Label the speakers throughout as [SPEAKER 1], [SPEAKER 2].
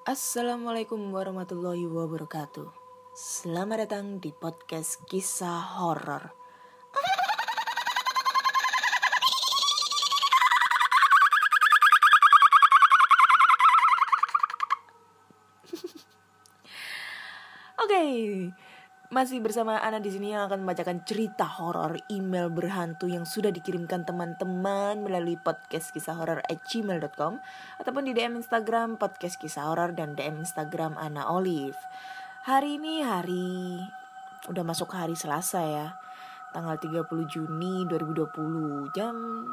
[SPEAKER 1] Assalamualaikum warahmatullahi wabarakatuh. Selamat datang di podcast kisah horor. Oke, masih bersama Ana di sini yang akan membacakan cerita horor email berhantu yang sudah dikirimkan teman-teman melalui podcast kisah horor at gmail.com ataupun di DM Instagram podcast kisah horor dan DM Instagram Ana Olive. Hari ini hari udah masuk hari Selasa ya, tanggal 30 Juni 2020 jam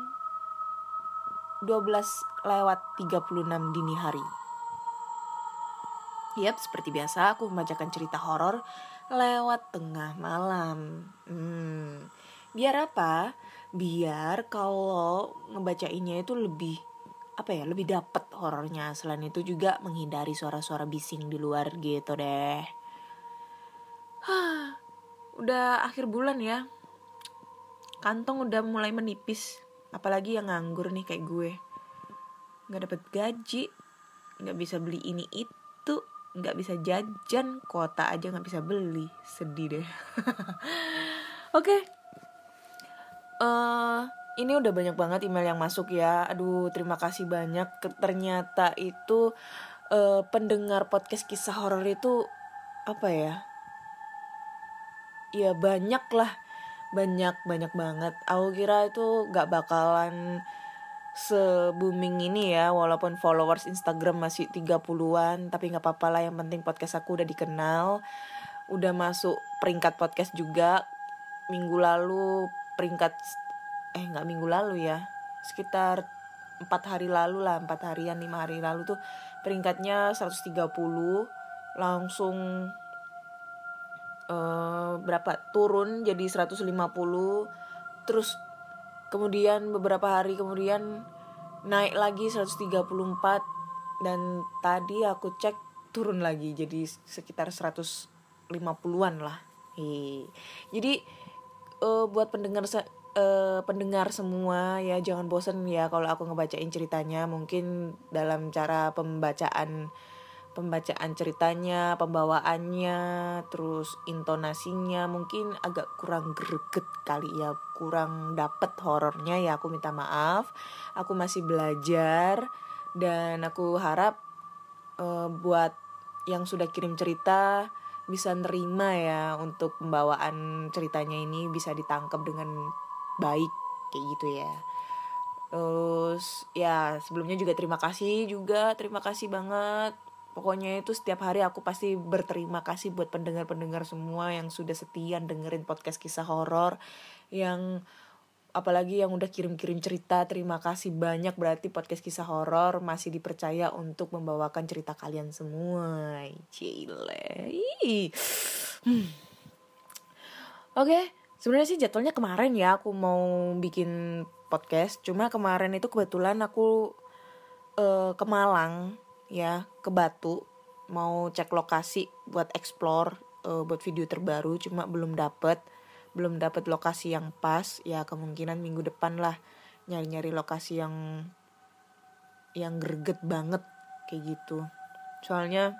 [SPEAKER 1] 12 lewat 36 dini hari. Yap, seperti biasa aku membacakan cerita horor lewat tengah malam. Hmm, biar apa? Biar kalau ngebacainnya itu lebih apa ya, lebih dapet horornya. Selain itu juga menghindari suara-suara bising di luar gitu deh. Hah, udah akhir bulan ya. Kantong udah mulai menipis, apalagi yang nganggur nih kayak gue. Nggak dapet gaji, nggak bisa beli ini itu, nggak bisa jajan kuota aja nggak bisa beli. Sedih deh. Oke. Okay. uh, eh, ini udah banyak banget email yang masuk ya. Aduh terima kasih banyak. Ternyata itu uh, pendengar podcast kisah horor itu apa ya? Ya banyak lah. Banyak banyak banget. Aku kira itu nggak bakalan se-booming ini ya walaupun followers Instagram masih 30-an tapi nggak apa-apa lah yang penting podcast aku udah dikenal. Udah masuk peringkat podcast juga. Minggu lalu peringkat eh nggak minggu lalu ya. Sekitar empat hari lalu lah empat harian lima hari lalu tuh peringkatnya 130 langsung uh, berapa? Turun jadi 150 terus kemudian beberapa hari kemudian naik lagi 134 dan tadi aku cek turun lagi jadi sekitar 150-an lah. Hi. Jadi uh, buat pendengar uh, pendengar semua ya jangan bosen ya kalau aku ngebacain ceritanya mungkin dalam cara pembacaan pembacaan ceritanya, pembawaannya, terus intonasinya mungkin agak kurang greget kali ya, kurang dapet horornya ya aku minta maaf. Aku masih belajar dan aku harap uh, buat yang sudah kirim cerita bisa nerima ya untuk pembawaan ceritanya ini bisa ditangkap dengan baik kayak gitu ya. Terus ya sebelumnya juga terima kasih juga terima kasih banget Pokoknya itu setiap hari aku pasti berterima kasih buat pendengar-pendengar semua yang sudah setia dengerin podcast kisah horor yang apalagi yang udah kirim-kirim cerita. Terima kasih banyak berarti podcast kisah horor masih dipercaya untuk membawakan cerita kalian semua. Cile. Hmm. oke sebenarnya sih jadwalnya kemarin ya aku mau bikin podcast. Cuma kemarin itu kebetulan aku uh, ke Malang ya ke Batu mau cek lokasi buat explore uh, buat video terbaru cuma belum dapet. Belum dapet lokasi yang pas ya kemungkinan minggu depan lah nyari-nyari lokasi yang yang greget banget kayak gitu. Soalnya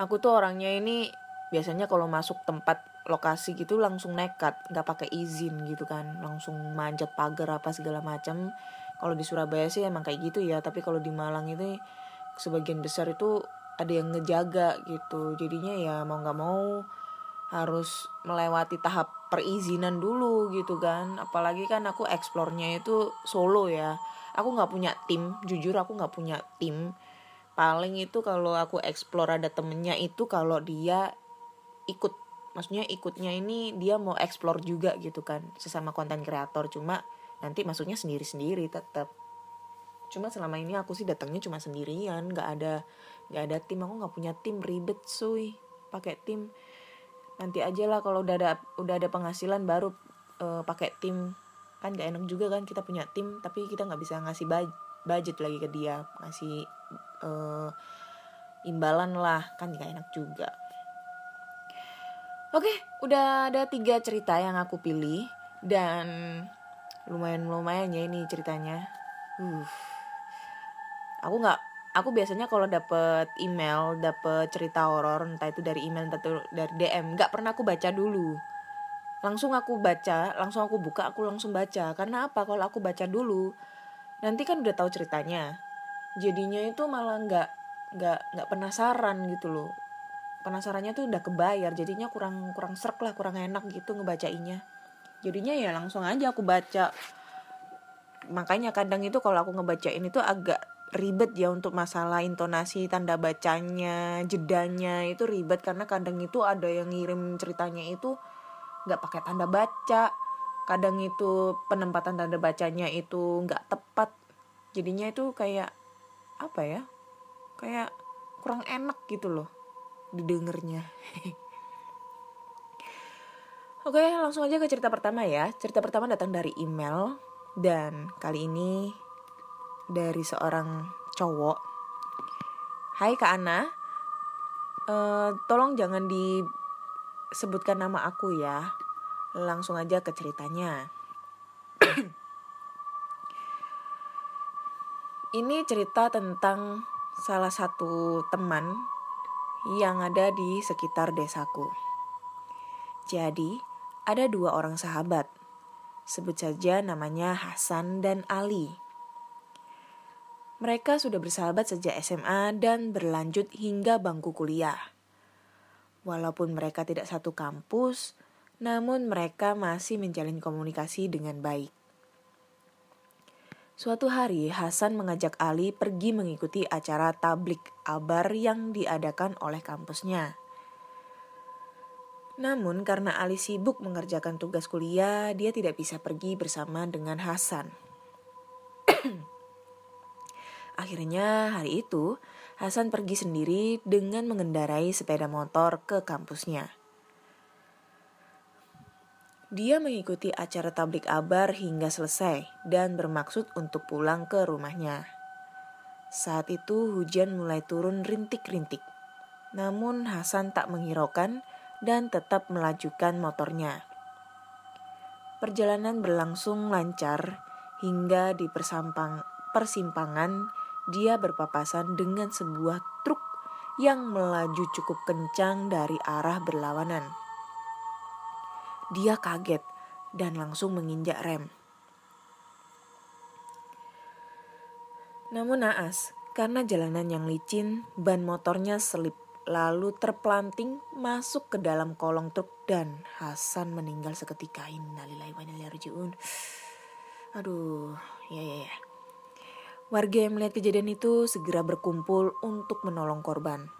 [SPEAKER 1] aku tuh orangnya ini biasanya kalau masuk tempat lokasi gitu langsung nekat nggak pakai izin gitu kan. Langsung manjat pagar apa segala macam kalau di Surabaya sih emang kayak gitu ya tapi kalau di Malang itu sebagian besar itu ada yang ngejaga gitu. Jadinya ya mau nggak mau harus melewati tahap perizinan dulu gitu kan. Apalagi kan aku eksplornya itu solo ya. Aku nggak punya tim jujur aku nggak punya tim. Paling itu kalau aku eksplor ada temennya itu kalau dia ikut. Maksudnya ikutnya ini dia mau eksplor juga gitu kan sesama konten kreator. Cuma nanti maksudnya sendiri sendiri tetap cuma selama ini aku sih datangnya cuma sendirian nggak ada nggak ada tim. Aku nggak punya tim ribet suy pakai tim. Nanti aja lah kalau udah ada udah ada penghasilan baru uh, pakai tim. Kan gak enak juga kan kita punya tim tapi kita nggak bisa ngasih budget lagi ke dia. Ngasih uh, imbalan lah. Kan gak enak juga. Oke udah ada tiga cerita yang aku pilih. Dan lumayan lumayan ya ini ceritanya. Uh aku nggak aku biasanya kalau dapet email dapet cerita horor entah itu dari email entah dari DM nggak pernah aku baca dulu. Langsung aku baca langsung aku buka aku langsung baca. Karena apa? Kalau aku baca dulu nanti kan udah tahu ceritanya. Jadinya itu malah nggak nggak nggak penasaran gitu loh. Penasarannya tuh udah kebayar jadinya kurang kurang serk lah kurang enak gitu ngebacainnya. Jadinya ya langsung aja aku baca. Makanya kadang itu kalau aku ngebacain itu agak ribet ya untuk masalah intonasi tanda bacanya jedanya itu ribet. Karena kadang itu ada yang ngirim ceritanya itu nggak pakai tanda baca. Kadang itu penempatan tanda bacanya itu nggak tepat. Jadinya itu kayak apa ya kayak kurang enak gitu loh didengarnya Oke, langsung aja ke cerita pertama ya. Cerita pertama datang dari email. Dan kali ini dari seorang cowok. Hai Kak Ana, uh, tolong jangan disebutkan nama aku ya. Langsung aja ke ceritanya. ini cerita tentang salah satu teman yang ada di sekitar desaku. Jadi, ada dua orang sahabat. Sebut saja namanya Hasan dan Ali. Mereka sudah bersahabat sejak SMA dan berlanjut hingga bangku kuliah. Walaupun mereka tidak satu kampus, namun mereka masih menjalin komunikasi dengan baik. Suatu hari, Hasan mengajak Ali pergi mengikuti acara tablik abar yang diadakan oleh kampusnya. Namun karena Ali sibuk mengerjakan tugas kuliah, dia tidak bisa pergi bersama dengan Hasan. Akhirnya hari itu, Hasan pergi sendiri dengan mengendarai sepeda motor ke kampusnya. Dia mengikuti acara tablik abar hingga selesai dan bermaksud untuk pulang ke rumahnya. Saat itu hujan mulai turun rintik-rintik. Namun Hasan tak menghiraukan dan tetap melajukan motornya. Perjalanan berlangsung lancar hingga di persampang, persimpangan dia berpapasan dengan sebuah truk yang melaju cukup kencang dari arah berlawanan. Dia kaget dan langsung menginjak rem. Namun naas, karena jalanan yang licin, ban motornya selip lalu terpelanting masuk ke dalam kolong truk dan Hasan meninggal seketika. Innalillahi wa inna Aduh, ya ya ya. Warga yang melihat kejadian itu segera berkumpul untuk menolong korban.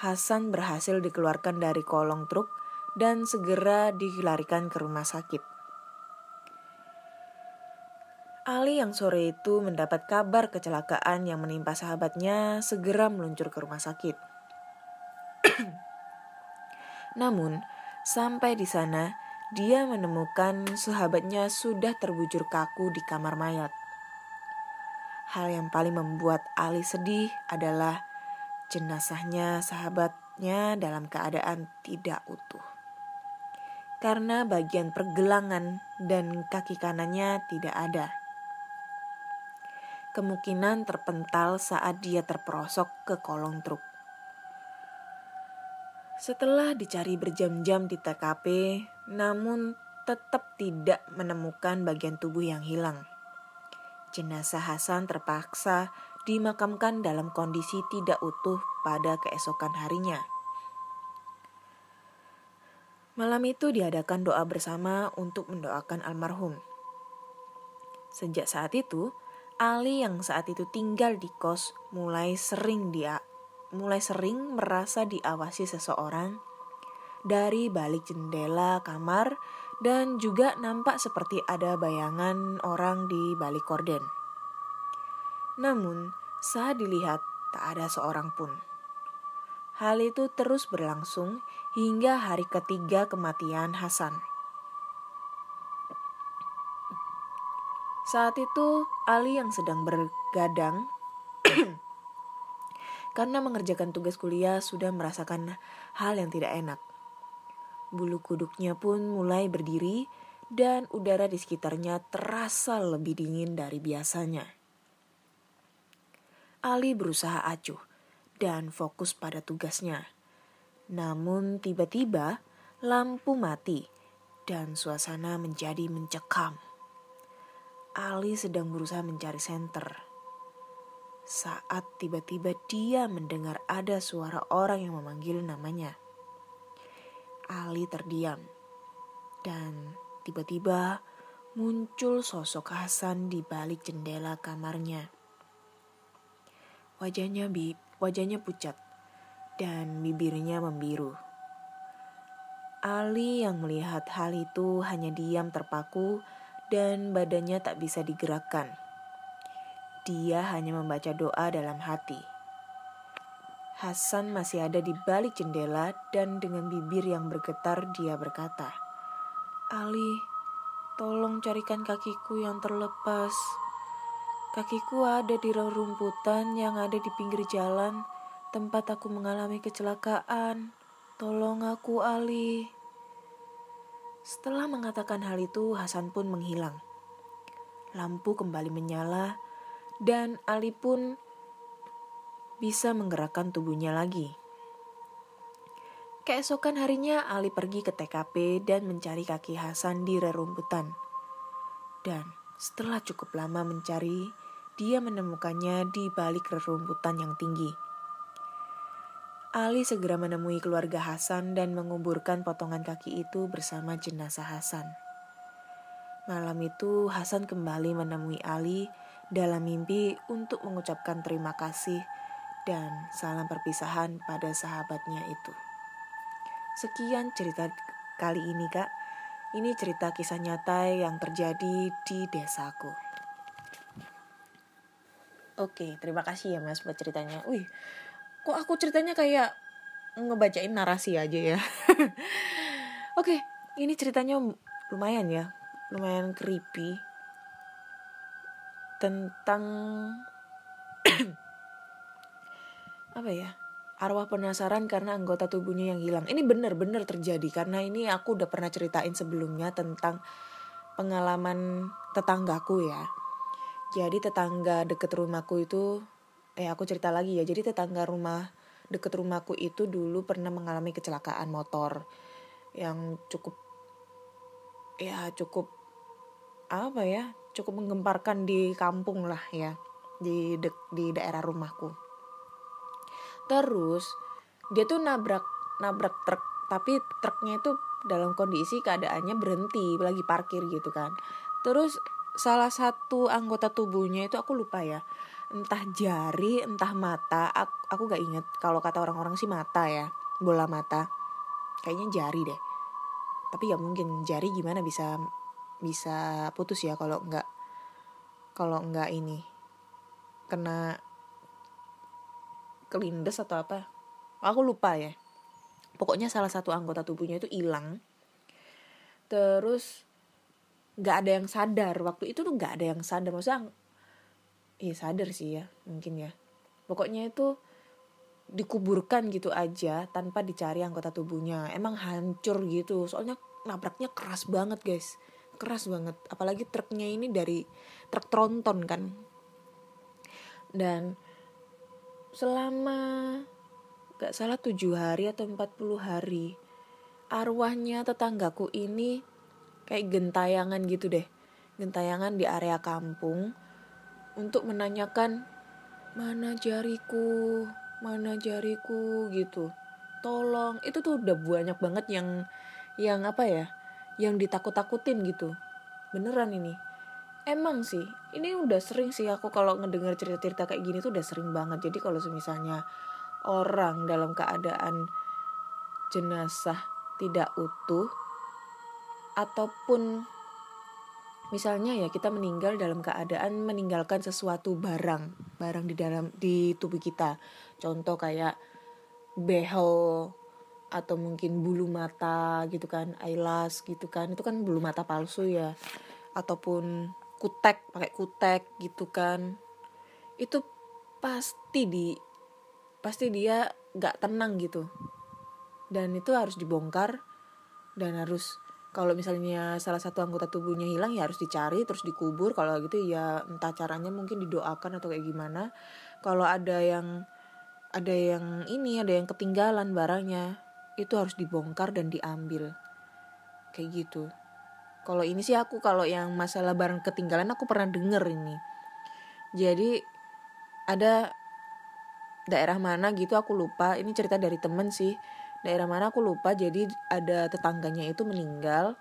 [SPEAKER 1] Hasan berhasil dikeluarkan dari kolong truk dan segera dilarikan ke rumah sakit. Ali yang sore itu mendapat kabar kecelakaan yang menimpa sahabatnya segera meluncur ke rumah sakit. Namun, sampai di sana, dia menemukan sahabatnya sudah terbujur kaku di kamar mayat. Hal yang paling membuat Ali sedih adalah jenazahnya sahabatnya dalam keadaan tidak utuh. Karena bagian pergelangan dan kaki kanannya tidak ada kemungkinan terpental saat dia terperosok ke kolong truk. Setelah dicari berjam-jam di TKP, namun tetap tidak menemukan bagian tubuh yang hilang. Jenazah Hasan terpaksa dimakamkan dalam kondisi tidak utuh pada keesokan harinya. Malam itu diadakan doa bersama untuk mendoakan almarhum. Sejak saat itu, Ali yang saat itu tinggal di kos mulai sering dia mulai sering merasa diawasi seseorang dari balik jendela kamar dan juga nampak seperti ada bayangan orang di balik korden. Namun, saat dilihat tak ada seorang pun. Hal itu terus berlangsung hingga hari ketiga kematian Hasan. Saat itu Ali yang sedang bergadang karena mengerjakan tugas kuliah sudah merasakan hal yang tidak enak. Bulu kuduknya pun mulai berdiri dan udara di sekitarnya terasa lebih dingin dari biasanya. Ali berusaha acuh dan fokus pada tugasnya. Namun tiba-tiba lampu mati dan suasana menjadi mencekam. Ali sedang berusaha mencari senter. Saat tiba-tiba dia mendengar ada suara orang yang memanggil namanya. Ali terdiam dan tiba-tiba muncul sosok Hasan di balik jendela kamarnya. Wajahnya bi wajahnya pucat dan bibirnya membiru. Ali yang melihat hal itu hanya diam terpaku dan badannya tak bisa digerakkan. Dia hanya membaca doa dalam hati. Hasan masih ada di balik jendela dan dengan bibir yang bergetar dia berkata, Ali, tolong carikan kakiku yang terlepas. Kakiku ada di rerumputan yang ada di pinggir jalan tempat aku mengalami kecelakaan. Tolong aku, Ali. Setelah mengatakan hal itu, Hasan pun menghilang. Lampu kembali menyala, dan Ali pun bisa menggerakkan tubuhnya lagi. Keesokan harinya, Ali pergi ke TKP dan mencari kaki Hasan di rerumputan. Dan setelah cukup lama mencari, dia menemukannya di balik rerumputan yang tinggi. Ali segera menemui keluarga Hasan dan menguburkan potongan kaki itu bersama jenazah Hasan. Malam itu Hasan kembali menemui Ali dalam mimpi untuk mengucapkan terima kasih dan salam perpisahan pada sahabatnya itu. Sekian cerita kali ini kak. Ini cerita kisah nyata yang terjadi di desaku. Oke, terima kasih ya mas buat ceritanya. Wih, kok aku ceritanya kayak ngebacain narasi aja ya oke ini ceritanya lumayan ya lumayan creepy tentang apa ya? Arwah penasaran karena anggota tubuhnya yang hilang. Ini benar-benar terjadi karena ini aku udah pernah ceritain sebelumnya tentang pengalaman tetanggaku ya. Jadi tetangga deket rumahku itu eh aku cerita lagi ya. Jadi tetangga rumah deket rumahku itu dulu pernah mengalami kecelakaan motor yang cukup ya cukup apa ya cukup menggemparkan di kampung lah ya di de di daerah rumahku terus dia tuh nabrak nabrak truk tapi truknya itu dalam kondisi keadaannya berhenti lagi parkir gitu kan. Terus salah satu anggota tubuhnya itu aku lupa ya entah jari entah mata aku, aku gak inget kalau kata orang-orang sih mata ya bola mata. Kayaknya jari deh. Tapi ya mungkin jari gimana bisa bisa putus ya kalau nggak kalau nggak ini kena kelindes atau apa aku lupa ya. Pokoknya salah satu anggota tubuhnya itu hilang. Terus nggak ada yang sadar. Waktu itu tuh nggak ada yang sadar. Maksudnya iya sadar sih ya mungkin ya. Pokoknya itu dikuburkan gitu aja tanpa dicari anggota tubuhnya. Emang hancur gitu. Soalnya nabraknya keras banget guys. Keras banget. Apalagi truknya ini dari truk tronton kan. Dan selama gak salah tujuh hari atau empat puluh hari arwahnya tetanggaku ini kayak gentayangan gitu deh gentayangan di area kampung untuk menanyakan mana jariku, mana jariku gitu. Tolong, itu tuh udah banyak banget yang yang apa ya? Yang ditakut-takutin gitu. Beneran ini. Emang sih, ini udah sering sih aku kalau ngedengar cerita-cerita kayak gini tuh udah sering banget. Jadi kalau misalnya orang dalam keadaan jenazah tidak utuh ataupun Misalnya ya kita meninggal dalam keadaan meninggalkan sesuatu barang, barang di dalam di tubuh kita. Contoh kayak behel atau mungkin bulu mata gitu kan, eyelash gitu kan. Itu kan bulu mata palsu ya. Ataupun kutek, pakai kutek gitu kan. Itu pasti di pasti dia nggak tenang gitu. Dan itu harus dibongkar dan harus kalau misalnya salah satu anggota tubuhnya hilang ya harus dicari terus dikubur kalau gitu ya entah caranya mungkin didoakan atau kayak gimana kalau ada yang ada yang ini ada yang ketinggalan barangnya itu harus dibongkar dan diambil kayak gitu kalau ini sih aku kalau yang masalah barang ketinggalan aku pernah denger ini. Jadi ada daerah mana gitu aku lupa. Ini cerita dari temen sih. Daerah mana aku lupa. Jadi ada tetangganya itu meninggal.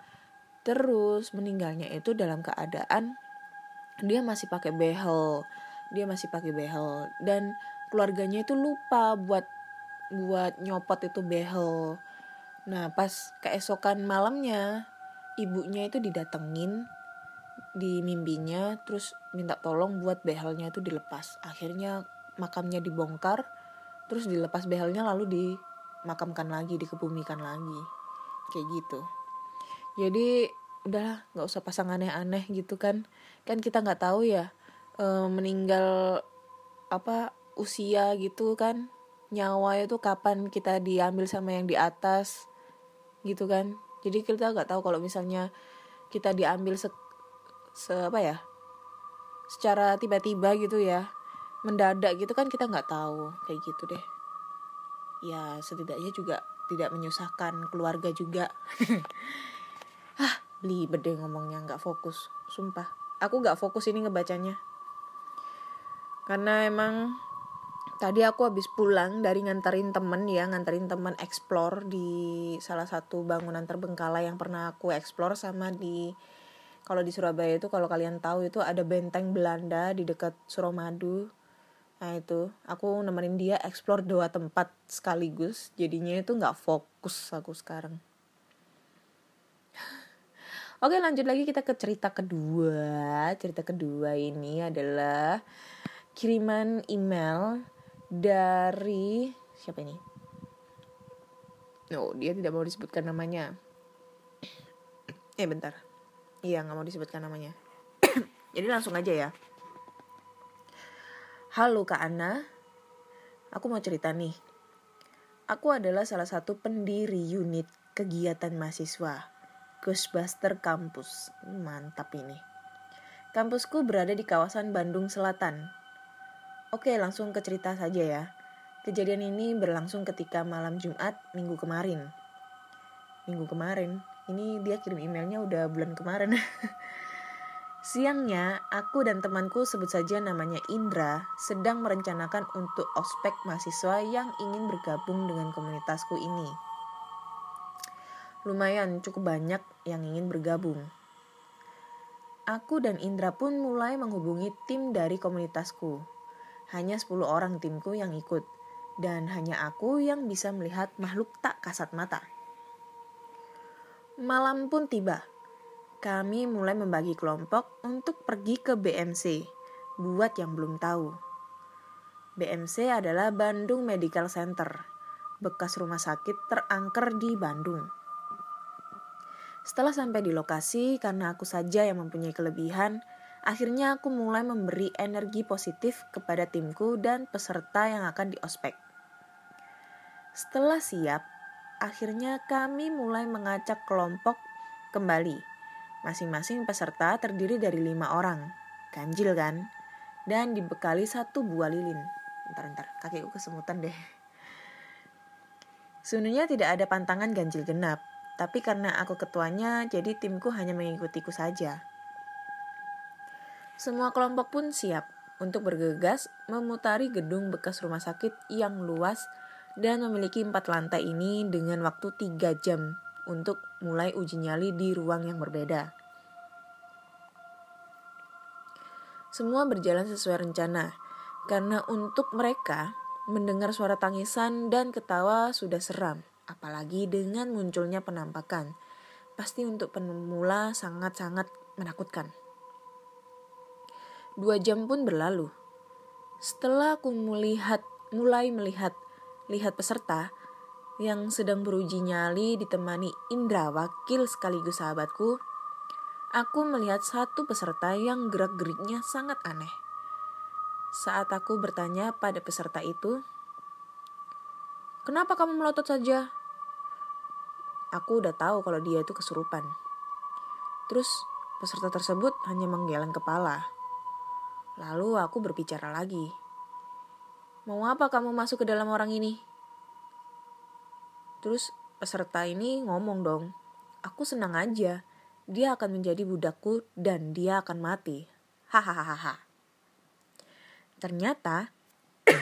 [SPEAKER 1] Terus meninggalnya itu dalam keadaan dia masih pakai behel. Dia masih pakai behel. Dan keluarganya itu lupa buat buat nyopot itu behel. Nah pas keesokan malamnya ibunya itu didatengin di mimpinya terus minta tolong buat behelnya itu dilepas. Akhirnya makamnya dibongkar terus dilepas behelnya lalu dimakamkan lagi dikebumikan lagi. Kayak gitu. Jadi udahlah nggak usah pasang aneh-aneh gitu kan. Kan kita nggak tahu ya e, meninggal apa usia gitu kan. Nyawa itu kapan kita diambil sama yang di atas gitu kan jadi kita nggak tahu kalau misalnya kita diambil se, se apa ya secara tiba-tiba gitu ya mendadak gitu kan kita nggak tahu kayak gitu deh. Ya setidaknya juga tidak menyusahkan keluarga juga. Ah beli bede ngomongnya nggak fokus sumpah. Aku nggak fokus ini ngebacanya. Karena emang tadi aku habis pulang dari nganterin temen ya nganterin temen explore di salah satu bangunan terbengkalai yang pernah aku explore sama di kalau di Surabaya itu kalau kalian tahu itu ada benteng Belanda di dekat Suramadu. Nah itu aku nemenin dia explore dua tempat sekaligus jadinya itu nggak fokus aku sekarang. Oke lanjut lagi kita ke cerita kedua. Cerita kedua ini adalah kiriman email dari siapa ini? No, dia tidak mau disebutkan namanya. Eh bentar. Iya nggak mau disebutkan namanya. Jadi langsung aja ya. Halo Kak Ana, aku mau cerita nih. Aku adalah salah satu pendiri unit kegiatan mahasiswa Ghostbuster Kampus. Mantap ini. Kampusku berada di kawasan Bandung Selatan, Oke, langsung ke cerita saja ya. Kejadian ini berlangsung ketika malam Jumat minggu kemarin. Minggu kemarin, ini dia kirim emailnya udah bulan kemarin. Siangnya, aku dan temanku sebut saja namanya Indra sedang merencanakan untuk ospek mahasiswa yang ingin bergabung dengan komunitasku ini. Lumayan cukup banyak yang ingin bergabung. Aku dan Indra pun mulai menghubungi tim dari komunitasku hanya 10 orang timku yang ikut, dan hanya aku yang bisa melihat makhluk tak kasat mata. Malam pun tiba. Kami mulai membagi kelompok untuk pergi ke BMC, buat yang belum tahu. BMC adalah Bandung Medical Center, bekas rumah sakit terangker di Bandung. Setelah sampai di lokasi, karena aku saja yang mempunyai kelebihan, Akhirnya aku mulai memberi energi positif kepada timku dan peserta yang akan di ospek. Setelah siap, akhirnya kami mulai mengacak kelompok kembali. Masing-masing peserta terdiri dari lima orang. Ganjil kan? Dan dibekali satu buah lilin. Ntar-ntar, kakiku kesemutan deh. Sebenarnya tidak ada pantangan ganjil genap, tapi karena aku ketuanya, jadi timku hanya mengikutiku saja. Semua kelompok pun siap untuk bergegas memutari gedung bekas rumah sakit yang luas dan memiliki empat lantai ini dengan waktu tiga jam untuk mulai uji nyali di ruang yang berbeda. Semua berjalan sesuai rencana, karena untuk mereka mendengar suara tangisan dan ketawa sudah seram, apalagi dengan munculnya penampakan. Pasti untuk pemula sangat-sangat menakutkan. Dua jam pun berlalu. Setelah aku melihat, mulai melihat lihat peserta yang sedang beruji nyali ditemani Indra wakil sekaligus sahabatku, aku melihat satu peserta yang gerak-geriknya sangat aneh. Saat aku bertanya pada peserta itu, "Kenapa kamu melotot saja?" Aku udah tahu kalau dia itu kesurupan. Terus peserta tersebut hanya menggeleng kepala. Lalu aku berbicara lagi. Mau apa kamu masuk ke dalam orang ini? Terus peserta ini ngomong dong, aku senang aja. Dia akan menjadi budakku dan dia akan mati. Hahaha. Ternyata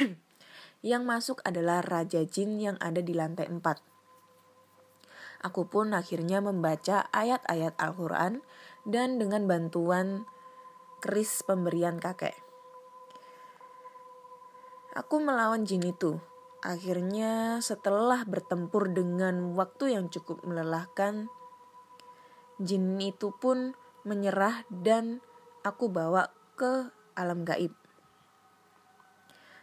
[SPEAKER 1] yang masuk adalah Raja Jin yang ada di lantai 4. Aku pun akhirnya membaca ayat-ayat Al-Quran dan dengan bantuan keris pemberian kakek. Aku melawan jin itu. Akhirnya setelah bertempur dengan waktu yang cukup melelahkan, jin itu pun menyerah dan aku bawa ke alam gaib.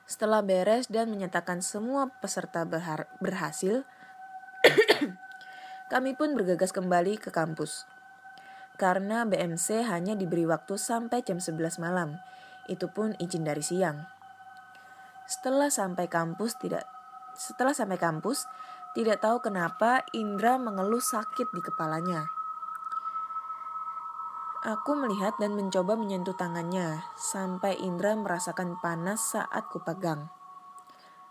[SPEAKER 1] Setelah beres dan menyatakan semua peserta berhasil, kami pun bergegas kembali ke kampus. Karena BMC hanya diberi waktu sampai jam 11 malam, itu pun izin dari siang. Setelah sampai kampus tidak setelah sampai kampus, tidak tahu kenapa Indra mengeluh sakit di kepalanya. Aku melihat dan mencoba menyentuh tangannya sampai Indra merasakan panas saat kupegang.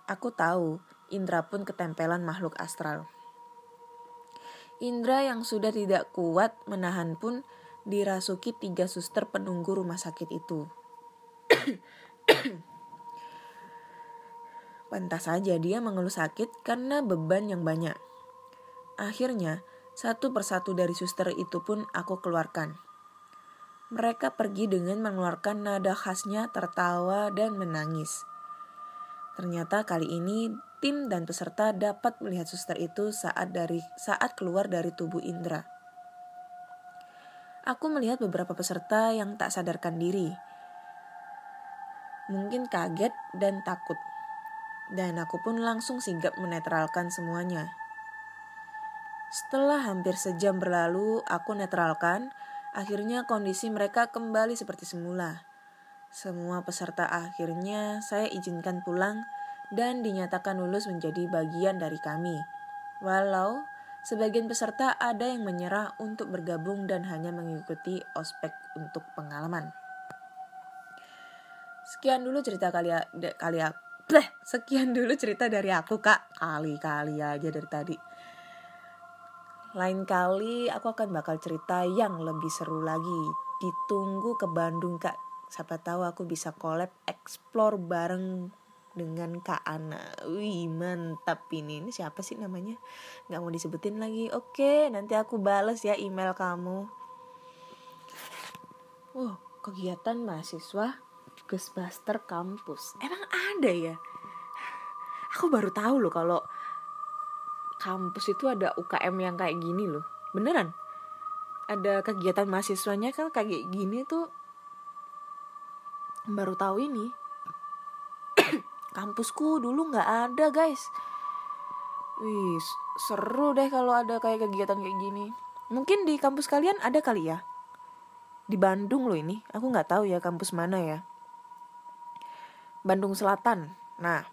[SPEAKER 1] Aku tahu Indra pun ketempelan makhluk astral. Indra yang sudah tidak kuat menahan pun dirasuki tiga suster penunggu rumah sakit itu. Pantas saja dia mengeluh sakit karena beban yang banyak. Akhirnya, satu persatu dari suster itu pun aku keluarkan. Mereka pergi dengan mengeluarkan nada khasnya tertawa dan menangis. Ternyata kali ini tim dan peserta dapat melihat suster itu saat dari saat keluar dari tubuh Indra. Aku melihat beberapa peserta yang tak sadarkan diri. Mungkin kaget dan takut dan aku pun langsung sigap menetralkan semuanya. Setelah hampir sejam berlalu, aku netralkan. Akhirnya kondisi mereka kembali seperti semula. Semua peserta akhirnya saya izinkan pulang dan dinyatakan lulus menjadi bagian dari kami. Walau sebagian peserta ada yang menyerah untuk bergabung dan hanya mengikuti ospek untuk pengalaman. Sekian dulu cerita kali, kali Bleh, sekian dulu cerita dari aku kak. Kali-kali aja dari tadi. Lain kali aku akan bakal cerita yang lebih seru lagi. Ditunggu ke Bandung kak. Siapa tahu aku bisa collab explore bareng dengan Kak Ana. Wih mantap ini. Ini siapa sih namanya? Gak mau disebutin lagi. Oke nanti aku bales ya email kamu. Oh kegiatan mahasiswa Ghostbuster kampus. Emang ada ya? Aku baru tahu loh kalau kampus itu ada UKM yang kayak gini loh. Beneran? Ada kegiatan mahasiswanya kan kayak gini tuh baru tahu ini. Kampusku dulu nggak ada guys. Wih, seru deh kalau ada kayak kegiatan kayak gini. Mungkin di kampus kalian ada kali ya? Di Bandung loh ini. Aku nggak tahu ya kampus mana ya. Bandung Selatan. Nah,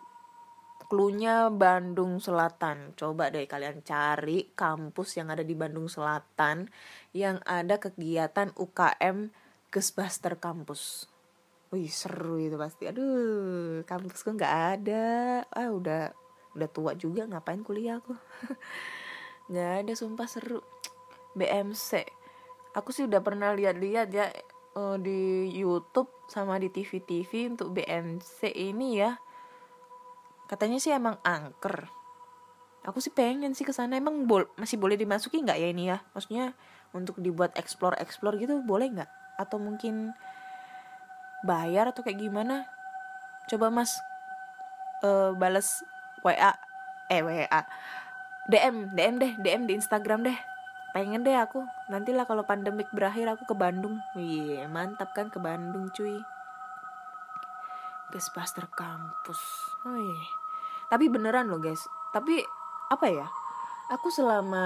[SPEAKER 1] klunya Bandung Selatan. Coba deh kalian cari kampus yang ada di Bandung Selatan yang ada kegiatan UKM Ghostbuster Kampus. Wih seru itu pasti. Aduh, kampusku nggak ada. Ah udah udah tua juga ngapain kuliah aku. nggak ada sumpah seru. BMC. Aku sih udah pernah lihat-lihat ya uh, di YouTube sama di TV-TV untuk BMC ini ya katanya sih emang angker aku sih pengen sih ke sana emang bol masih boleh dimasuki nggak ya ini ya maksudnya untuk dibuat explore explore gitu boleh nggak atau mungkin bayar atau kayak gimana? Coba mas. Uh, balas WA eh WA DM DM deh DM di Instagram deh. Pengen deh aku. Nantilah kalau pandemik berakhir aku ke Bandung. Wih mantap kan ke Bandung cuy. Ghostbuster kampus wih. Tapi beneran loh guys. Tapi apa ya? Aku selama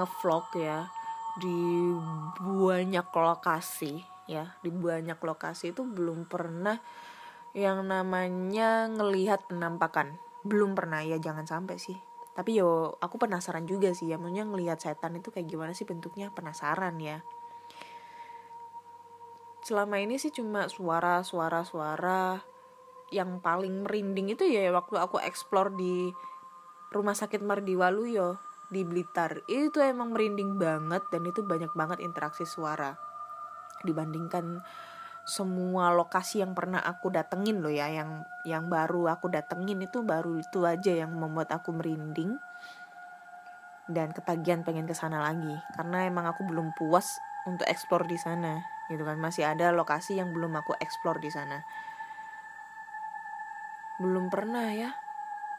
[SPEAKER 1] ngevlog ya di banyak lokasi ya di banyak lokasi itu belum pernah yang namanya ngelihat penampakan. Belum pernah ya jangan sampai sih. Tapi yo aku penasaran juga sih ya. Maksudnya ngelihat setan itu kayak gimana sih bentuknya? Penasaran ya. Selama ini sih cuma suara suara suara. Yang paling merinding itu ya waktu aku explore di rumah sakit Mardiwaluyo di Blitar. Itu emang merinding banget dan itu banyak banget interaksi suara dibandingkan semua lokasi yang pernah aku datengin loh ya yang yang baru aku datengin itu baru itu aja yang membuat aku merinding dan ketagihan pengen ke sana lagi. Karena emang aku belum puas untuk explore di sana gitu kan. Masih ada lokasi yang belum aku explore di sana. Belum pernah ya.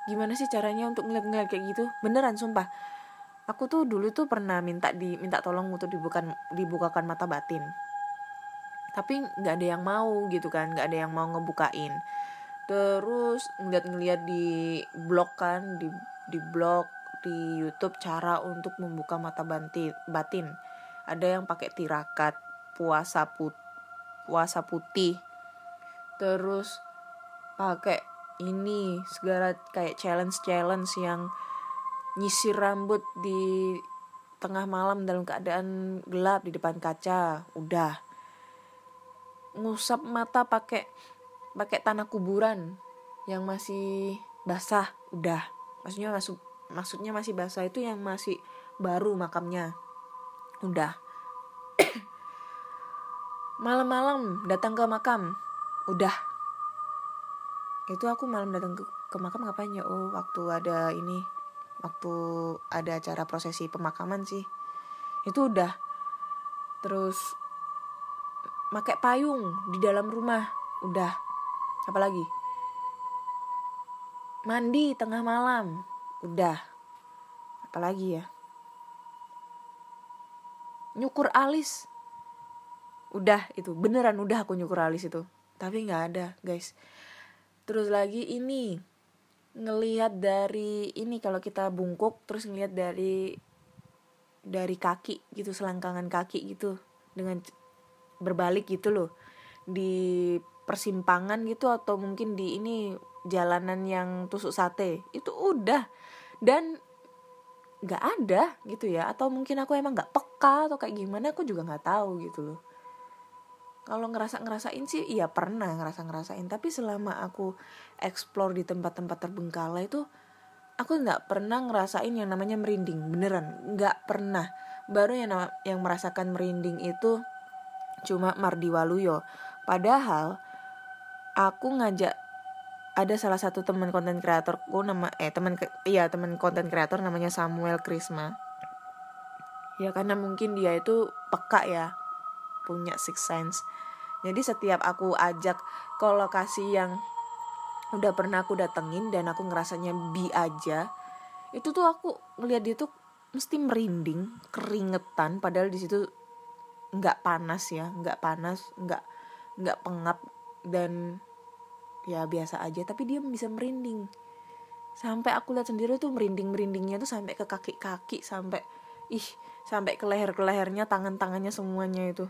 [SPEAKER 1] Gimana sih caranya untuk ngeliat-ngeliat kayak gitu? Beneran sumpah. Aku tuh dulu tuh pernah minta di minta tolong untuk dibukakan dibukakan mata batin tapi nggak ada yang mau gitu kan nggak ada yang mau ngebukain. Terus ngeliat-ngeliat di blog kan di di blog di YouTube cara untuk membuka mata batin. Ada yang pakai tirakat puasa put puasa putih. Terus pakai ini segala kayak challenge challenge yang nyisir rambut di tengah malam dalam keadaan gelap di depan kaca. Udah ngusap mata pakai pakai tanah kuburan yang masih basah udah. Maksudnya masuk maksudnya masih basah itu yang masih baru makamnya. Udah. Malam-malam datang ke makam. Udah. Itu aku malam datang ke, ke makam ngapain ya? Oh waktu ada ini. Waktu ada acara prosesi pemakaman sih. Itu udah. Terus pakai payung di dalam rumah. Udah. Apalagi mandi tengah malam. Udah. Apalagi ya? Nyukur alis. Udah itu. Beneran udah aku nyukur alis itu. Tapi nggak ada guys. Terus lagi ini. Ngelihat dari ini kalau kita bungkuk terus ngelihat dari dari kaki gitu selangkangan kaki gitu. Dengan berbalik gitu loh. Di persimpangan gitu atau mungkin di ini jalanan yang tusuk sate itu udah. Dan nggak ada gitu ya. Atau mungkin aku emang nggak peka atau kayak gimana aku juga nggak tahu gitu loh. Kalau ngerasa ngerasain sih iya pernah ngerasa ngerasain tapi selama aku explore di tempat-tempat terbengkalai itu aku nggak pernah ngerasain yang namanya merinding. Beneran nggak pernah. Baru yang yang merasakan merinding itu cuma Mardi Waluyo padahal aku ngajak ada salah satu teman konten kreatorku nama eh teman iya teman konten kreator namanya Samuel Krisma. Ya karena mungkin dia itu peka ya punya six sense. Jadi setiap aku ajak ke lokasi yang udah pernah aku datengin dan aku ngerasanya bi aja itu tuh aku ngeliat dia tuh mesti merinding keringetan padahal di situ nggak panas ya nggak panas nggak nggak pengap dan ya biasa aja. Tapi dia bisa merinding. Sampai aku lihat sendiri tuh merinding merindingnya tuh sampai ke kaki kaki sampai ih sampai ke leher ke lehernya tangan tangannya semuanya itu.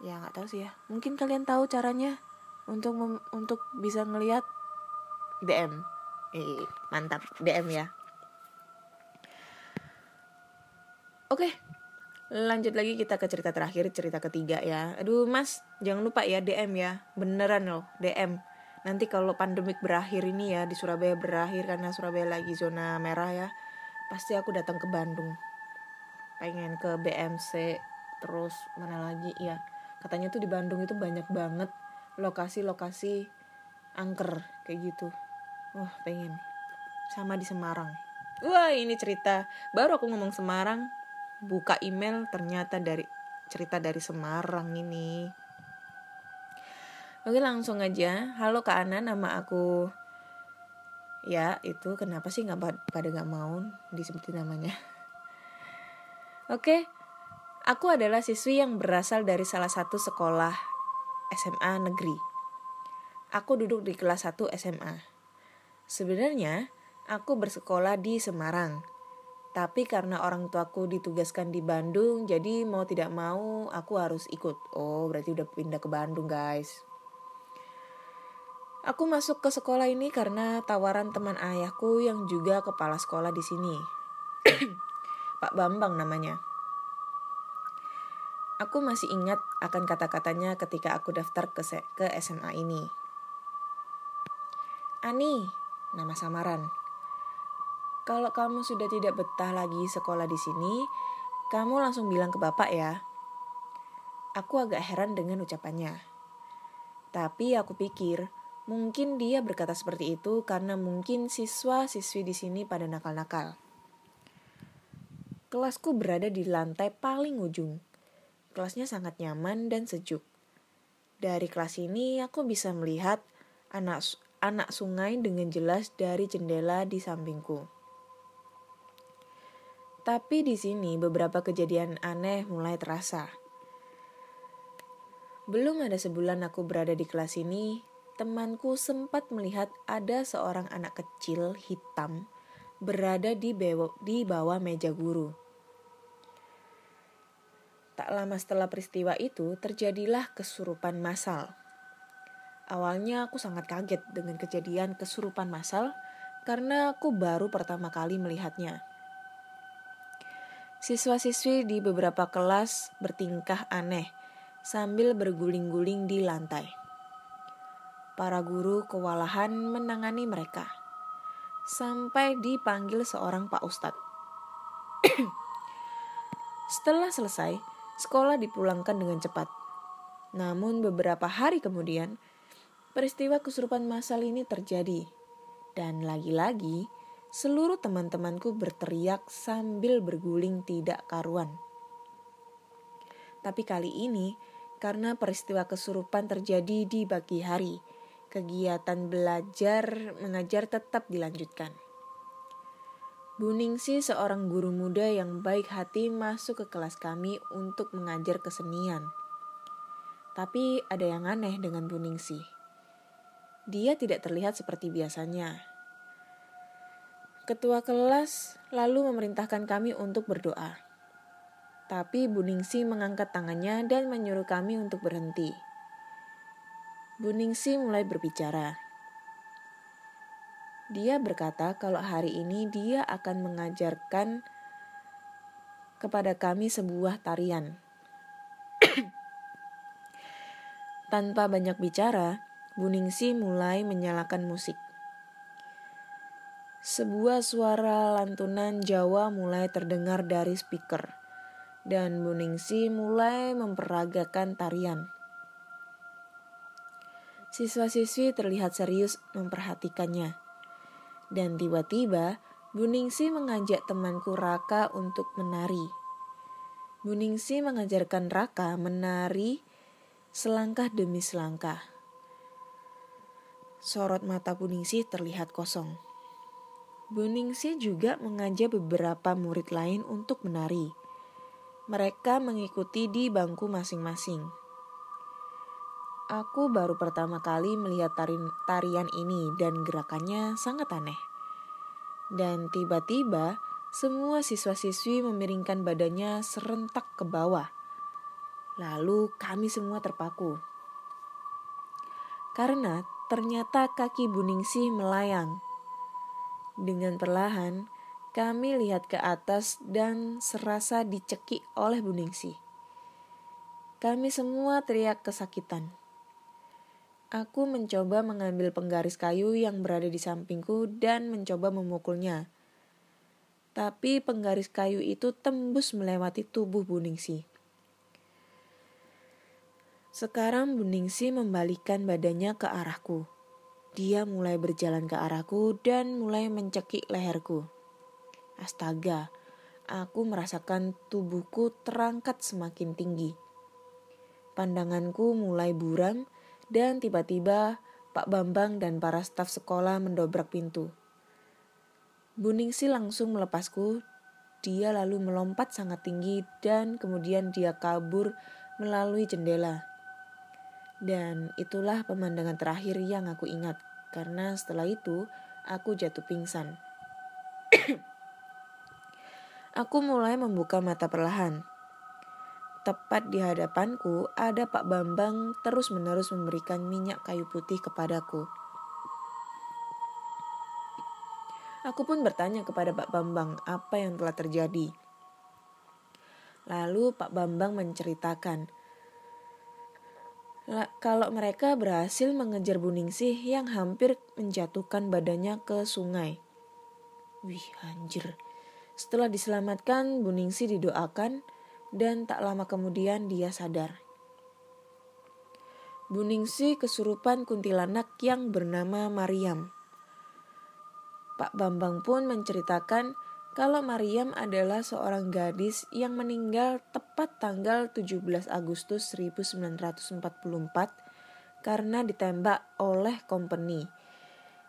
[SPEAKER 1] Ya nggak tahu sih ya. Mungkin kalian tahu caranya untuk mem untuk bisa ngelihat DM eh mantap DM ya. Oke lanjut lagi kita ke cerita terakhir cerita ketiga ya. Aduh mas jangan lupa ya DM ya. Beneran loh DM nanti kalau pandemik berakhir ini ya di Surabaya berakhir karena Surabaya lagi zona merah ya pasti aku datang ke Bandung. Pengen ke BMC terus mana lagi ya? Katanya tuh di Bandung itu banyak banget lokasi-lokasi angker kayak gitu. Wah pengen. Sama di Semarang. Wah ini cerita. Baru aku ngomong Semarang buka email ternyata dari cerita dari Semarang ini Oke langsung aja Halo Kak Ana nama aku Ya itu kenapa sih nggak pada nggak mau disebutin namanya Oke Aku adalah siswi yang berasal dari salah satu sekolah SMA negeri. Aku duduk di kelas 1 SMA. Sebenarnya, aku bersekolah di Semarang. Tapi karena orang tuaku ditugaskan di Bandung, jadi mau tidak mau aku harus ikut. Oh, berarti udah pindah ke Bandung, guys. Aku masuk ke sekolah ini karena tawaran teman ayahku yang juga kepala sekolah di sini. Pak Bambang namanya. Aku masih ingat akan kata-katanya ketika aku daftar ke, ke SMA ini. Ani, nama samaran. Kalau kamu sudah tidak betah lagi sekolah di sini, kamu langsung bilang ke bapak ya. Aku agak heran dengan ucapannya. Tapi aku pikir, mungkin dia berkata seperti itu karena mungkin siswa-siswi di sini pada nakal-nakal. Kelasku berada di lantai paling ujung Kelasnya sangat nyaman dan sejuk. Dari kelas ini aku bisa melihat anak anak sungai dengan jelas dari jendela di sampingku. Tapi di sini beberapa kejadian aneh mulai terasa. Belum ada sebulan aku berada di kelas ini, temanku sempat melihat ada seorang anak kecil hitam berada di di bawah meja guru. Tak lama setelah peristiwa itu, terjadilah kesurupan massal. Awalnya aku sangat kaget dengan kejadian kesurupan massal karena aku baru pertama kali melihatnya. Siswa-siswi di beberapa kelas bertingkah aneh sambil berguling-guling di lantai. Para guru kewalahan menangani mereka sampai dipanggil seorang Pak Ustadz. Setelah selesai, sekolah dipulangkan dengan cepat. Namun beberapa hari kemudian, peristiwa kesurupan massal ini terjadi. Dan lagi-lagi, seluruh teman-temanku berteriak sambil berguling tidak karuan. Tapi kali ini, karena peristiwa kesurupan terjadi di pagi hari, kegiatan belajar mengajar tetap dilanjutkan. Buningsi seorang guru muda yang baik hati masuk ke kelas kami untuk mengajar kesenian. Tapi ada yang aneh dengan Buningsi. Dia tidak terlihat seperti biasanya. Ketua kelas lalu memerintahkan kami untuk berdoa. Tapi Buningsi mengangkat tangannya dan menyuruh kami untuk berhenti. Buningsi mulai berbicara. Dia berkata kalau hari ini dia akan mengajarkan kepada kami sebuah tarian. Tanpa banyak bicara, Buningsi mulai menyalakan musik. Sebuah suara lantunan Jawa mulai terdengar dari speaker, dan Buningsi mulai memperagakan tarian. Siswa-siswi terlihat serius memperhatikannya. Dan tiba-tiba Buningsi mengajak temanku Raka untuk menari. Buningsi mengajarkan Raka menari selangkah demi selangkah. Sorot mata Buningsi terlihat kosong. Buningsi juga mengajak beberapa murid lain untuk menari. Mereka mengikuti di bangku masing-masing. Aku baru pertama kali melihat tarian ini dan gerakannya sangat aneh. Dan tiba-tiba semua siswa-siswi memiringkan badannya serentak ke bawah. Lalu kami semua terpaku. Karena ternyata kaki Buningsih melayang. Dengan perlahan, kami lihat ke atas dan serasa dicekik oleh Buningsih. Kami semua teriak kesakitan. Aku mencoba mengambil penggaris kayu yang berada di sampingku dan mencoba memukulnya. Tapi penggaris kayu itu tembus melewati tubuh Buningsi. Sekarang Buningsi membalikan badannya ke arahku. Dia mulai berjalan ke arahku dan mulai mencekik leherku. Astaga, aku merasakan tubuhku terangkat semakin tinggi. Pandanganku mulai buram dan tiba-tiba Pak Bambang dan para staf sekolah mendobrak pintu. Buningsi langsung melepasku. Dia lalu melompat sangat tinggi dan kemudian dia kabur melalui jendela. Dan itulah pemandangan terakhir yang aku ingat karena setelah itu aku jatuh pingsan. aku mulai membuka mata perlahan. Tepat di hadapanku ada Pak Bambang terus-menerus memberikan minyak kayu putih kepadaku. Aku pun bertanya kepada Pak Bambang apa yang telah terjadi. Lalu Pak Bambang menceritakan kalau mereka berhasil mengejar Buningsih yang hampir menjatuhkan badannya ke sungai. Wih, anjir. Setelah diselamatkan, Buningsih didoakan dan tak lama kemudian dia sadar. Buningsih kesurupan kuntilanak yang bernama Mariam. Pak Bambang pun menceritakan kalau Mariam adalah seorang gadis yang meninggal tepat tanggal 17 Agustus 1944 karena ditembak oleh company.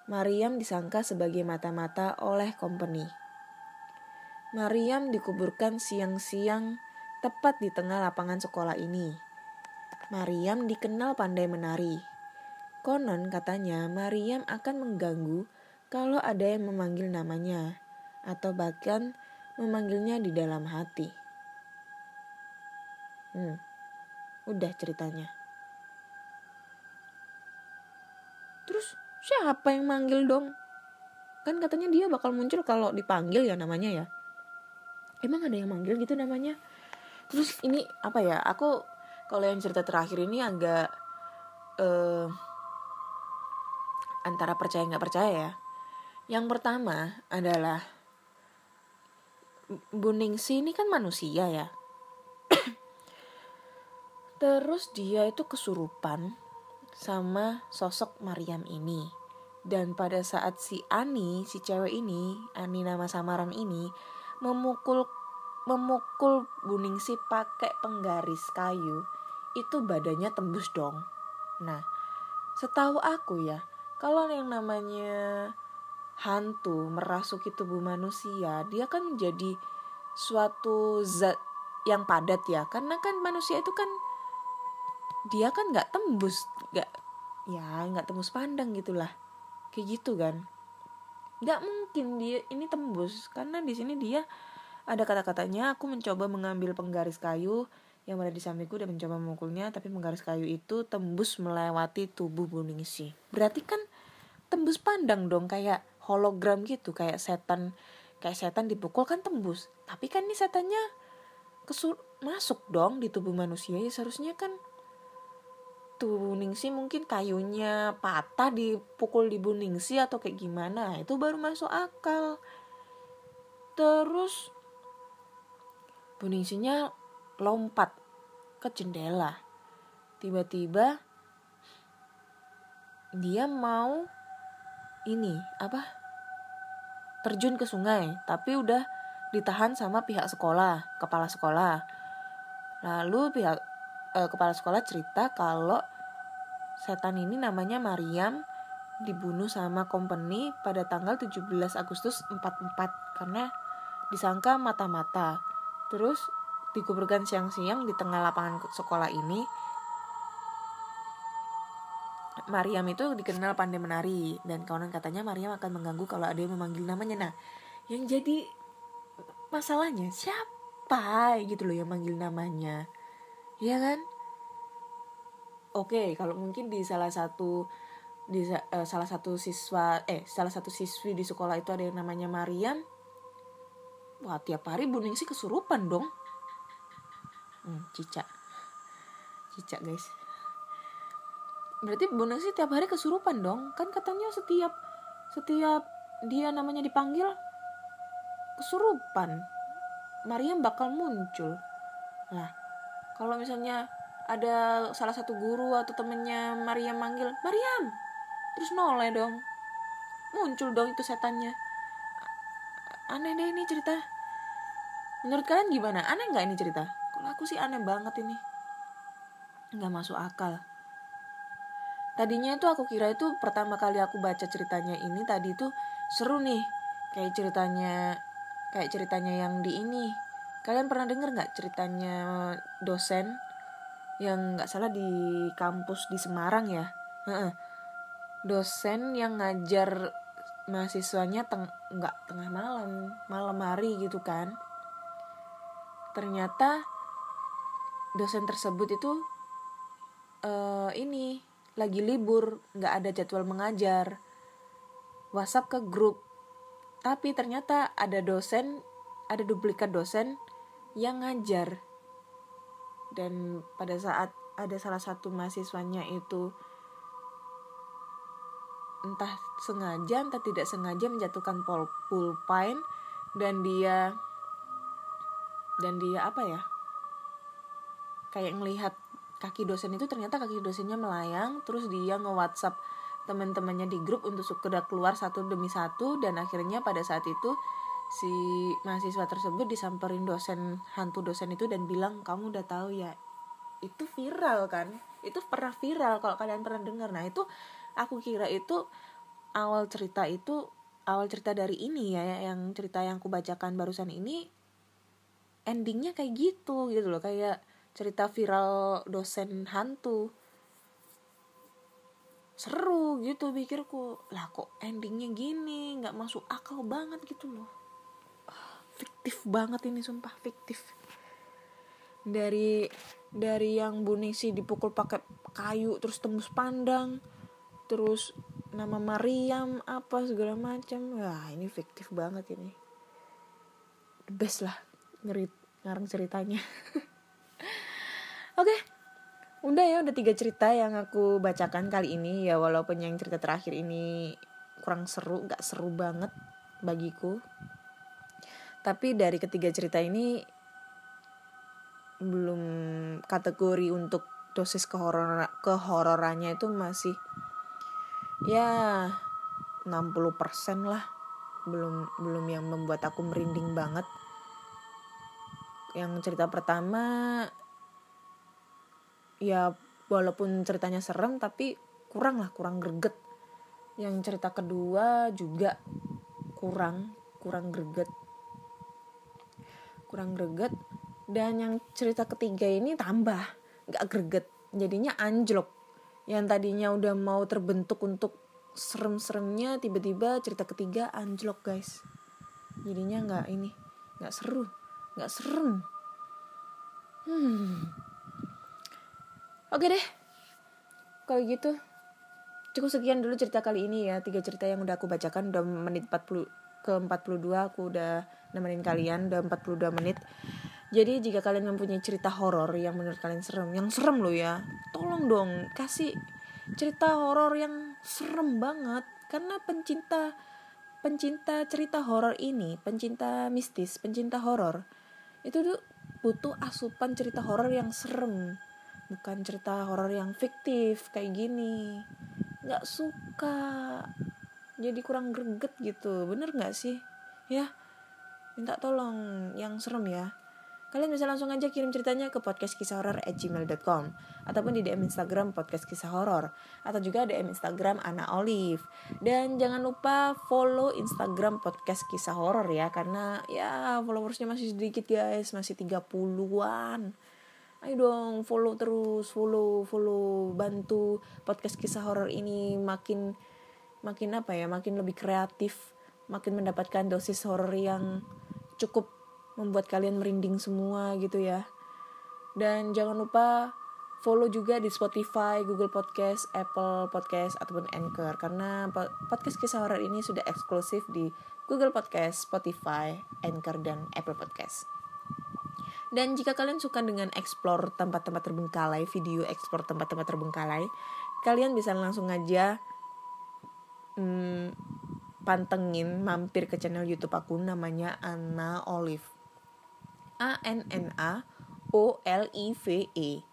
[SPEAKER 1] Mariam disangka sebagai mata-mata oleh company. Mariam dikuburkan siang-siang tepat di tengah lapangan sekolah ini. Mariam dikenal pandai menari. Konon katanya Mariam akan mengganggu kalau ada yang memanggil namanya atau bahkan memanggilnya di dalam hati. Hmm, udah ceritanya. Terus siapa yang manggil dong? Kan katanya dia bakal muncul kalau dipanggil ya namanya ya. Emang ada yang manggil gitu namanya? Terus ini apa ya? Aku kalau yang cerita terakhir ini agak uh, antara percaya nggak percaya ya. Yang pertama adalah Bu Ningsi ini kan manusia ya. Terus dia itu kesurupan sama sosok Mariam ini. Dan pada saat si Ani, si cewek ini, Ani nama samaran ini, memukul memukul Bu Ningsi pakai penggaris kayu, itu badannya tembus dong. Nah, setahu aku ya, kalau yang namanya hantu merasuki tubuh manusia, dia kan menjadi suatu zat yang padat ya. Karena kan manusia itu kan dia kan nggak tembus, nggak ya nggak tembus pandang gitulah, kayak gitu kan. Nggak mungkin dia ini tembus karena di sini dia ada kata-katanya aku mencoba mengambil penggaris kayu yang ada di sampingku dan mencoba memukulnya tapi penggaris kayu itu tembus melewati tubuh Buningsi. Berarti kan tembus pandang dong kayak hologram gitu kayak setan kayak setan dipukul kan tembus. Tapi kan ini setannya kesur masuk dong di tubuh manusia. Ya seharusnya kan tubuh ningsi mungkin kayunya patah dipukul di buningsi atau kayak gimana. Itu baru masuk akal. Terus buningsinya lompat ke jendela. Tiba-tiba dia mau ini apa terjun ke sungai, tapi udah ditahan sama pihak sekolah, kepala sekolah. Lalu pihak eh, kepala sekolah cerita kalau setan ini namanya Mariam dibunuh sama company pada tanggal 17 Agustus 44 karena disangka mata-mata. Terus dikuburkan siang-siang di tengah lapangan sekolah ini Mariam itu dikenal pandai menari dan kawan katanya Mariam akan mengganggu kalau ada yang memanggil namanya. Nah, yang jadi masalahnya siapa gitu loh yang manggil namanya. Iya kan? Oke, kalau mungkin di salah satu di uh, salah satu siswa eh salah satu siswi di sekolah itu ada yang namanya Mariam. Wah, tiap hari Buning sih kesurupan dong. Hmm, cicak. Cicak, guys berarti Bu sih tiap hari kesurupan dong. Kan katanya setiap setiap dia namanya dipanggil kesurupan. Mariam bakal muncul. Nah kalau misalnya ada salah satu guru atau temennya Mariam manggil Mariam! Terus noleh dong. Muncul dong itu setannya. Aneh deh ini cerita. Menurut kalian gimana? Aneh nggak ini cerita? Kalau aku sih aneh banget ini. Nggak masuk akal tadinya itu aku kira itu pertama kali aku baca ceritanya ini tadi itu seru nih kayak ceritanya kayak ceritanya yang di ini. Kalian pernah denger nggak ceritanya dosen yang nggak salah di kampus di Semarang ya? Dosen yang ngajar mahasiswanya teng nggak tengah malam malam hari gitu kan. Ternyata dosen tersebut itu uh, ini lagi libur, nggak ada jadwal mengajar. WhatsApp ke grup. Tapi ternyata ada dosen, ada duplikat dosen yang ngajar dan pada saat ada salah satu mahasiswanya itu entah sengaja entah tidak sengaja menjatuhkan pulpine dan dia dan dia apa ya kayak ngelihat kaki dosen itu ternyata kaki dosennya melayang terus dia nge WhatsApp teman-temannya di grup untuk sekedar keluar satu demi satu dan akhirnya pada saat itu si mahasiswa tersebut disamperin dosen hantu dosen itu dan bilang kamu udah tahu ya itu viral kan? Itu pernah viral kalau kalian pernah dengar. Nah itu aku kira itu awal cerita itu awal cerita dari ini ya yang cerita yang aku bacakan barusan ini endingnya kayak gitu gitu loh kayak cerita viral dosen hantu. Seru gitu pikirku. Lah kok endingnya gini? Nggak masuk akal banget gitu loh. Fiktif banget ini sumpah fiktif. Dari dari yang Bu Ningsi dipukul pakai kayu terus tembus pandang terus nama Mariam apa segala macam. Wah ini fiktif banget ini. The best lah ngerit ngarang ceritanya oke. Okay. udah ya udah tiga cerita yang aku bacakan kali ini. Ya walaupun yang cerita terakhir ini kurang seru nggak seru banget bagiku. Tapi dari ketiga cerita ini belum kategori untuk dosis kehoror kehororannya itu masih ya 60% lah. Belum belum yang membuat aku merinding banget. Yang cerita pertama ya walaupun ceritanya serem tapi kurang lah kurang greget. Yang cerita kedua juga kurang kurang greget. Kurang greget. Dan yang cerita ketiga ini tambah nggak greget. Jadinya anjlok. Yang tadinya udah mau terbentuk untuk serem-seremnya tiba-tiba cerita ketiga anjlok guys. Jadinya nggak ini nggak seru nggak serem. Hmm oke deh. Kalau gitu cukup sekian dulu cerita kali ini ya. Tiga cerita yang udah aku bacakan. Udah menit 40 ke 42 aku udah nemenin kalian. Udah 42 menit. Jadi jika kalian mempunyai cerita horor yang menurut kalian serem yang serem loh ya tolong dong kasih cerita horor yang serem banget. Karena pencinta pencinta cerita horor ini pencinta mistis pencinta horor itu tuh butuh asupan cerita horor yang serem bukan cerita horor yang fiktif kayak gini. Nggak suka. Jadi kurang greget gitu. Bener nggak sih? Ya minta tolong. Yang serem ya. Kalian bisa langsung aja kirim ceritanya ke podcast kisah horor at gmail.com ataupun di DM Instagram podcast kisah horor atau juga DM Instagram Ana Olive. Dan jangan lupa follow Instagram podcast kisah horor ya karena ya followersnya masih sedikit guys. Masih 30-an ayo dong follow terus follow follow bantu podcast kisah horor ini makin makin apa ya makin lebih kreatif makin mendapatkan dosis horor yang cukup membuat kalian merinding semua gitu ya. Dan jangan lupa follow juga di Spotify, Google Podcast, Apple Podcast ataupun Anchor karena podcast kisah horor ini sudah eksklusif di Google Podcast, Spotify, Anchor dan Apple Podcast. Dan jika kalian suka dengan explore tempat-tempat terbengkalai, video explore tempat-tempat terbengkalai, kalian bisa langsung aja hmm, pantengin mampir ke channel YouTube aku namanya Anna Olive. A N N A O L I V E.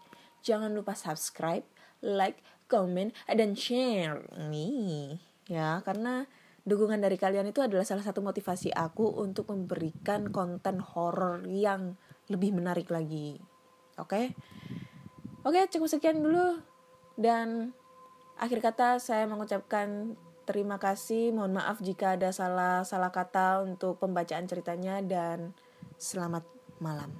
[SPEAKER 1] Jangan lupa subscribe, like, comment, dan share nih ya karena dukungan dari kalian itu adalah salah satu motivasi aku untuk memberikan konten horor yang lebih menarik lagi. Oke? Okay? Oke, okay, cukup sekian dulu dan akhir kata saya mengucapkan Terima kasih, mohon maaf jika ada salah salah kata untuk pembacaan ceritanya dan selamat malam.